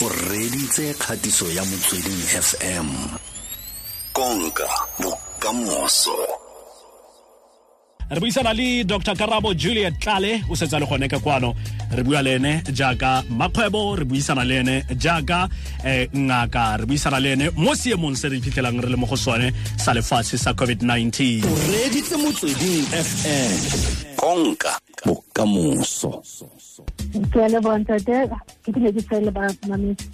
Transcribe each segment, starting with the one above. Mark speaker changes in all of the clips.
Speaker 1: o reditse kgatiso ya motsweding fm konka bokamoso.
Speaker 2: Re buisana le dr. Karabo juliet tlale o setsa le gone ka kwano. Re bua le ene jaaka makgwebo re buisana le ene jaaka eh, ngaka. Re buisana le ene mo seemong se re iphitlhelang re le mo go sone sa lefatshe sa covid-19
Speaker 1: o reditse motsweding fm konka bokamoso.
Speaker 3: Ke a leboga ntate ke ke ne ke tsele ba mamedi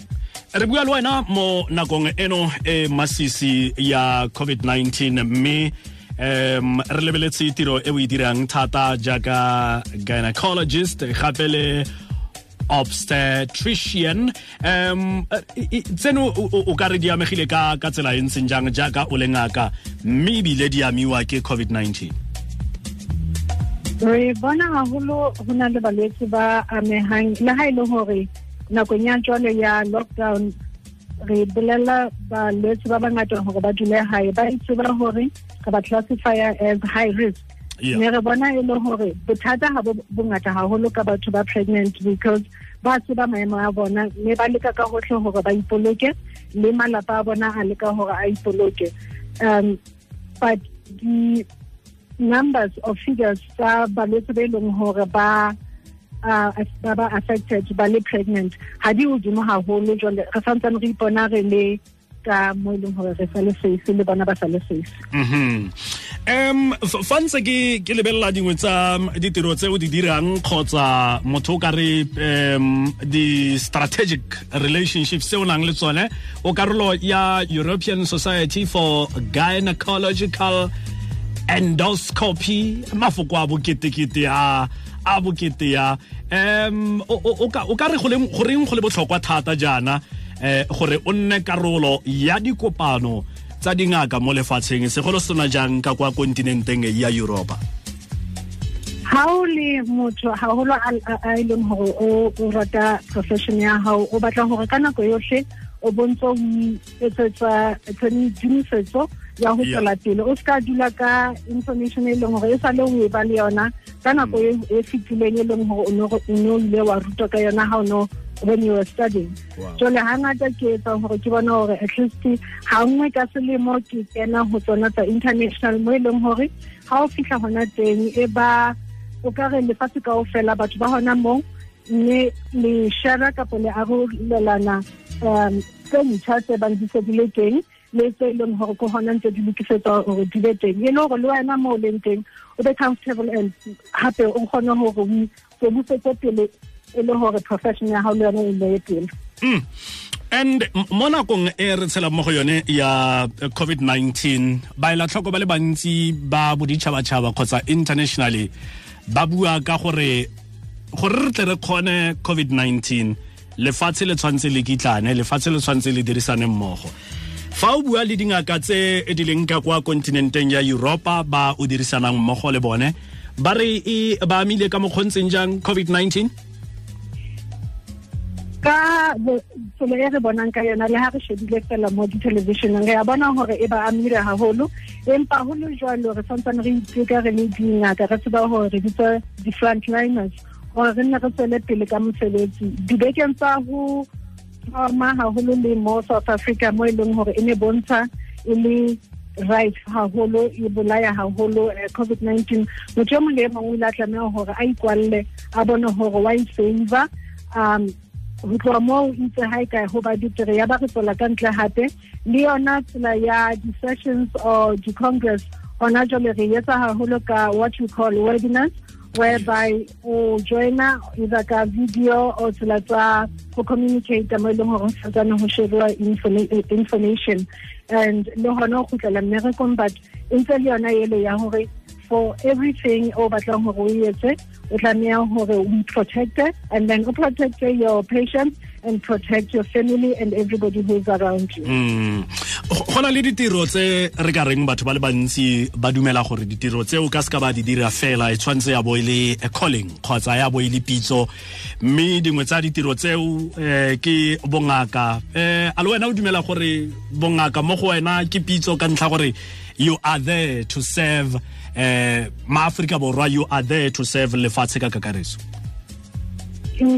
Speaker 2: re bua le wena mo nakong eno e masisi ya covid-19 mme um re lebeletse tiro e o e dirang thata jaaka gynecologist gape le obstetrician. Um tseno o o ka re di amegile ka ka tsela e ntseng jang jaaka o le ngaka mme ebile di amiwa ke covid-19
Speaker 3: re bona haholo ho na le balwetse ba amehang. Le ha e le hore nakong ya jwale ya lockdown re bolela balwetse ba bangata hore ba dule hae. Ba itseba hore ka ba classifya as high risk. Mme re bona e le hore bothata ha bo bongata haholo ka batho ba pregnant because ba tseba maemo a bona. Mme ba leka ka hohle hore ba ipoloke le malapa a bona a leka hore a ipoloke. Um but the numbers of figures tsa balwetse ba e leng hore ba ba ba affected ba le pregnant ha di haholo jwale re santsane re ipona re le ka mo e leng hore re sa le safe le bona ba sa le safe.
Speaker 2: Mhm um fa ntse ke ke lebelela dingwe tsa ditiro tse o di dirang kgotsa motho o ka re um di-strategic relationships tse o nang le tsone o karolo ya european society for gynecological endoscopy mafoko a boketekete a a bokete ya um o ka re go goreng go le botlhokwa thata jaana um gore o nne karolo ya dikopano tsa dingaka mo lefatsheng segolo se tona jang ka kwa kontinenteng ya europa
Speaker 3: ha o le motho haholo a e leng gore o rata profession ya hao o batla gore ka nako yohle o bontse o etsetsa tshedimosetso ya
Speaker 2: go
Speaker 3: tswela pele. O ska dula ka information e leng gore e sale o e ba le yona ka nako e e fetileng e leng gore o ne o ile wa ruta ka yona ga o no when you were studying. Jole ga ngata ke etsang gore ke bona gore at least ha nngwe ka selemo ke kena go tsona tsa international mo e leng gore ga o fitlha gona teng e ba o ka re lefatshe ka fela batho ba gona moo mme le shara kapo le arolelana um tse ntšha tse bang di se di le teng le tse e leng gore ko hona ntse di lokisetswa hore di be teng e le gore le wena mo o leng teng o be comfortable and gape o kgone gore o tsebusetse pele e le hore profession ya hao le yone e nne pele
Speaker 2: mm. and mo nakong e re tshelang mo go yone ya eh, covid-19 ba ela tlhoko ba le bantsi ba boditšhabatšhaba kgotsa internationally ba bua ka gore gore re tle re kgone covid-19 lefatshe le tshwanetse le kitlane lefatshe le tshwanetse le dirisane mmogo. Fa o bua le dingaka tse di leng ka kwa kontinenteng ya europa ba o dirisanang mmogo le bone ba re e ba amile ka mokgontseng jang covid-19?
Speaker 3: Ka tsela e re bonang ka yona le ha re shebile fela mo di-televisioneng re ya bona gore e ba amile haholo. Empa go le jalo re santsane re iteka re le dingaka re tseba gore re bitsa di-frontliners hore re nne re tswele pele ka mosebetsi. Dibekeng tsa ho thoma haholo le mo south africa mo e leng hore e ne bontsha e le right haholo e bolaya haholo eh, covid-19 motho e mong le e mongwe ile a tlameha hore a ikwalle a bone hore wa e-saver um moo e ka ho ba ya ba re tswela ka ntle le yona tsela ya di-sessions or di-congress hona jwale re etsa haholo ka what we call webinars whereby o joina either ka video or tsela tsa go communicate mo e leng hore o santsane ho sheriwa eh, information and le hona ho kgutlela mmerekong but e ntse le yona ele ya hore for everything o batlang hore o etse o tlameha hore o protecte and then o protect your patient and protect your family and everybody who is around you
Speaker 2: Mm. Go na le ditiro tse re ka reng batho ba le bantsi ba dumela gore ditiro tse o ka seka ba di dira fela e tshwanetse ya bo e le a calling kgotsa ya bo e le pitso. Mme dingwe tsa ditiro tseo um ke bongaka. Eh, a le wena o dumela gore bongaka mo go wena ke pitso ka ntlha gore you are there to serve eh, maaforika borwa you are there to serve lefatshe ka kakaretso.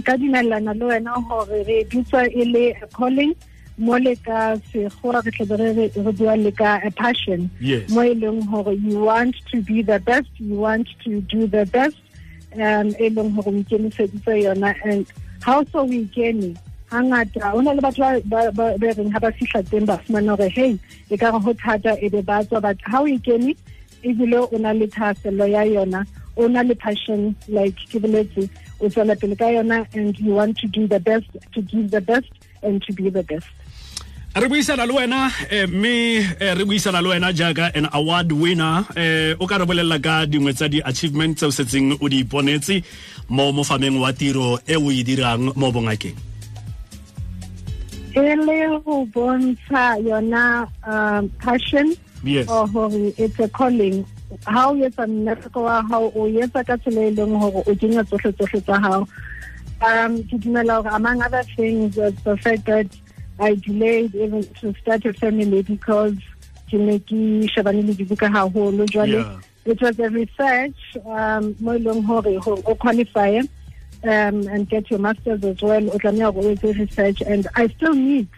Speaker 3: Ka dumelana le wena gore re pitso e le calling mo le ka sekgowa re tlebe re bua le ka a passion. Mo e leng gore you want to be the best you want to do the best um e leng gore o ikemiseditse yona. And how so o ikene hangata o na le batho ba reng ha ba fihla teng ba fumana gore hey e ka re ho thata e be ba tswa but ha o ikene ebile o na le thahasello ya yona o na le passion like ke boletse o tswela pele ka yona and you want to do the best to give the best and to be the best
Speaker 2: re buisana le wena eh, mme eh, re buisana le wena jaaka an award winner. Eh, o ka re bolelela ka dingwe tsa di-achievement tse o setseng o di iponetse mo mofameng wa tiro e o e dirang mo bongakeng.
Speaker 3: E le go bontsha yona um, passion
Speaker 2: yes.
Speaker 3: or gore it's a calling. Ha o etsa mmereko wa hao o etsa ka tsela e leng gore o kenya tsohle-tsohle tsa hao. Um ke dumela gore among other things the fact that I delayed even to start a family because ke ne ke shebane le dibuka haholo. Jwale it was a research um mo e leng hore o qualify um and get your masters as well. O tlameha gore o etse research and I still meet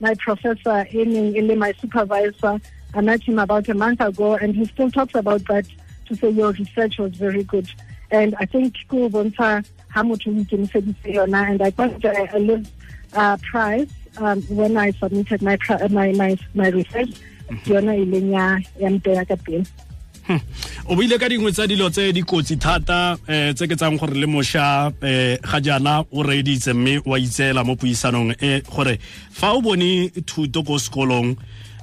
Speaker 3: my professor e neng e my supervisor I met him about a month ago and he still talks about that to say your research was very good. And I think ko bontsha ha motho o ikemiseditse yona and I got a, a uh, prize um, when I submitted my my my, my research yona e leng ya ya mpeya ka pele
Speaker 2: hmm. o buile ka dingwe tsa dilo tse dikotsi thata um tse ke tsang gore le mošwa um ga jaana o reeditse mme wa itseela mo puisanong e gore fa o bone thuto ko sekolong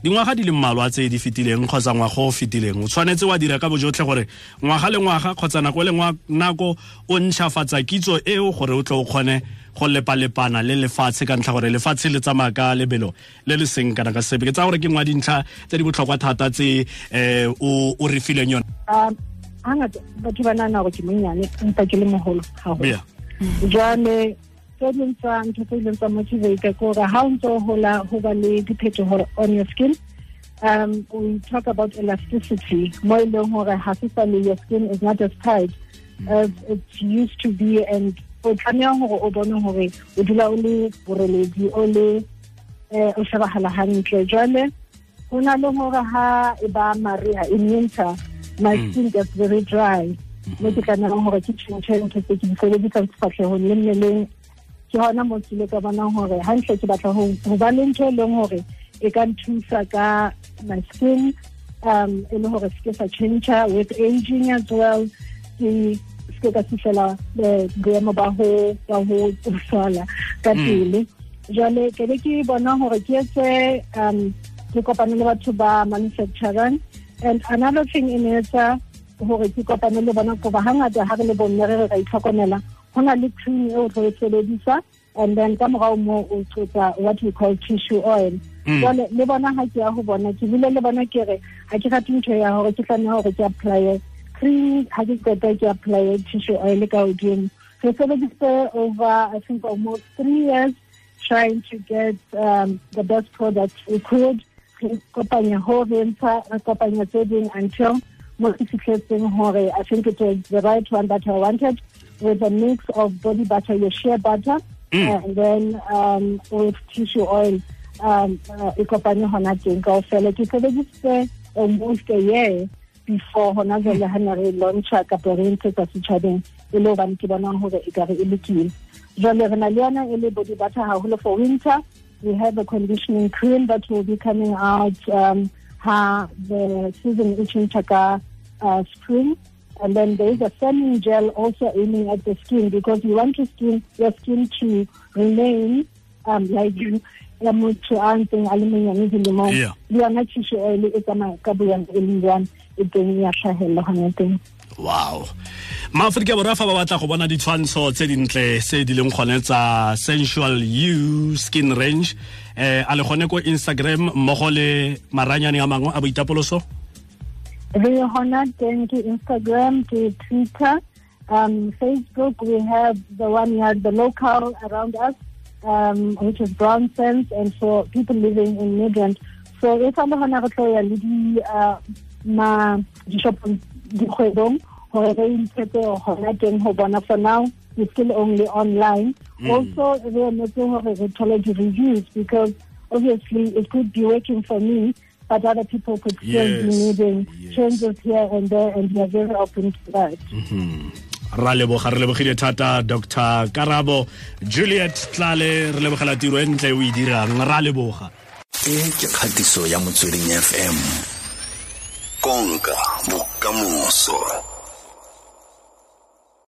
Speaker 2: dingwaga di le mmalwa tse di fetileng kgotsa ngwaga o fetileng o tshwanetse wa dira ka bojotlhe gore ngwaga le ngwaga kgotsa nako le nako o ntšhafatsa kitso eo gore o tle o kgone go lepalepana le lefatshe ka ntlha gore lefatshe le tsamaya ka lebelo le le seng kana ka sebe ke tsaya gore ke ngwa dintlha tse di botlhokwa thata tse um o re fileng yone.
Speaker 3: Hangata batho ba nana gore ke monnyane empa ke le mogolo jale tse ding tsa ntho tse ileng tsa motivate gore ha o ntse o ba le diphetogo on your skin um we talk about elasticity. Mo e leng gore ga se sa le your skin is not as tight as it used to be and o tlameha gore o bone gore o dula o le boreledi o le um o shebagala go na le gore ha e ba mariga in winter my mm. skin gets very dry. Mo ke gore ke ntho tse ke di sebedisang sefatlhegong le mmeleng ke gona mo kile ka bonang gantle ke batla go ba le ntho e leng gore e ka nthusa ka my skin um e le gore se ke sa tšhentšha with aging as well. Ke ke ka boemo ba go ba go tsofala ka mm. pele. Ke be ke bona gore ke etse um ke kopane le batho ba manufacturang and another thing e etsa gore ke kopane le bona koba hangata ha re le re re ra itlhokomela go na le cream e o tlo e sebedisa and then ka morao mo o tsotsa what we call tissue oil. Mm. jale le bona ha ke ya go bona ke bile le bona ke re ga ke rate ntho ya gore ke tlameya gore ke applye three ha ke qeta ke apply tissue oil ka hodimo. So sebedisitse over i think almost three years trying to get um, the best products we could. Kopanya ho re ntsha re kopanya tse ding until mo ke fitlhetseng hore i think it was the right one that i wanted with a mix of body butter your shea butter mm. and then um, with tissue oil. Um, uh, e kopanye hona teng kaofela. Ke sebedisitse almost a year before hona jale ha ne re launcha kapa re ntshetsa setšhabeng e le gobane ke bonang gore e kare e lekile jale re na le yona e le body butter haholo for winter. We have a conditioning cream that will be coming out um, ha the season e change ka uh, spring and then there is a firming gel also aiming at the skin because you want your skin your skin to remain um, like you ya motho a ntseng a le monyane dilemong le yona tissue oil e tsamaya ka boyang e leng jang e teng ya tlhagelela gone teng
Speaker 2: wow. Maaforika borwa fa ba batla go bona ditshwantsho tse dintle tse di leng gone tsa sensual you skin range. Eh a le gone ko instagram mmogo le maranyane a mangwe a boitapoloso
Speaker 3: re gona teng ke instagram ke twitter um facebook we have the one yard the local around us um which is Brownsense and for people living in midrand so e sa le gona re tlo ya le di uh, ma dishopong dikgwebong gore re intshetse gona teng go bona for now we're still only online.
Speaker 2: Mm.
Speaker 3: Also, we are making radiology reviews because obviously it could be working for me, but other people could still
Speaker 2: Yes,
Speaker 3: be needing
Speaker 2: yes.
Speaker 3: changes here and there, and we are very open to that. Mm-hmm.
Speaker 2: ra leboga re lebogile thata dr karabo. Juliet tlale re lebogela tiro e ntle o e dirang. Ra leboga.
Speaker 1: E ke kgatiso ya motsweding fm konka bokamoso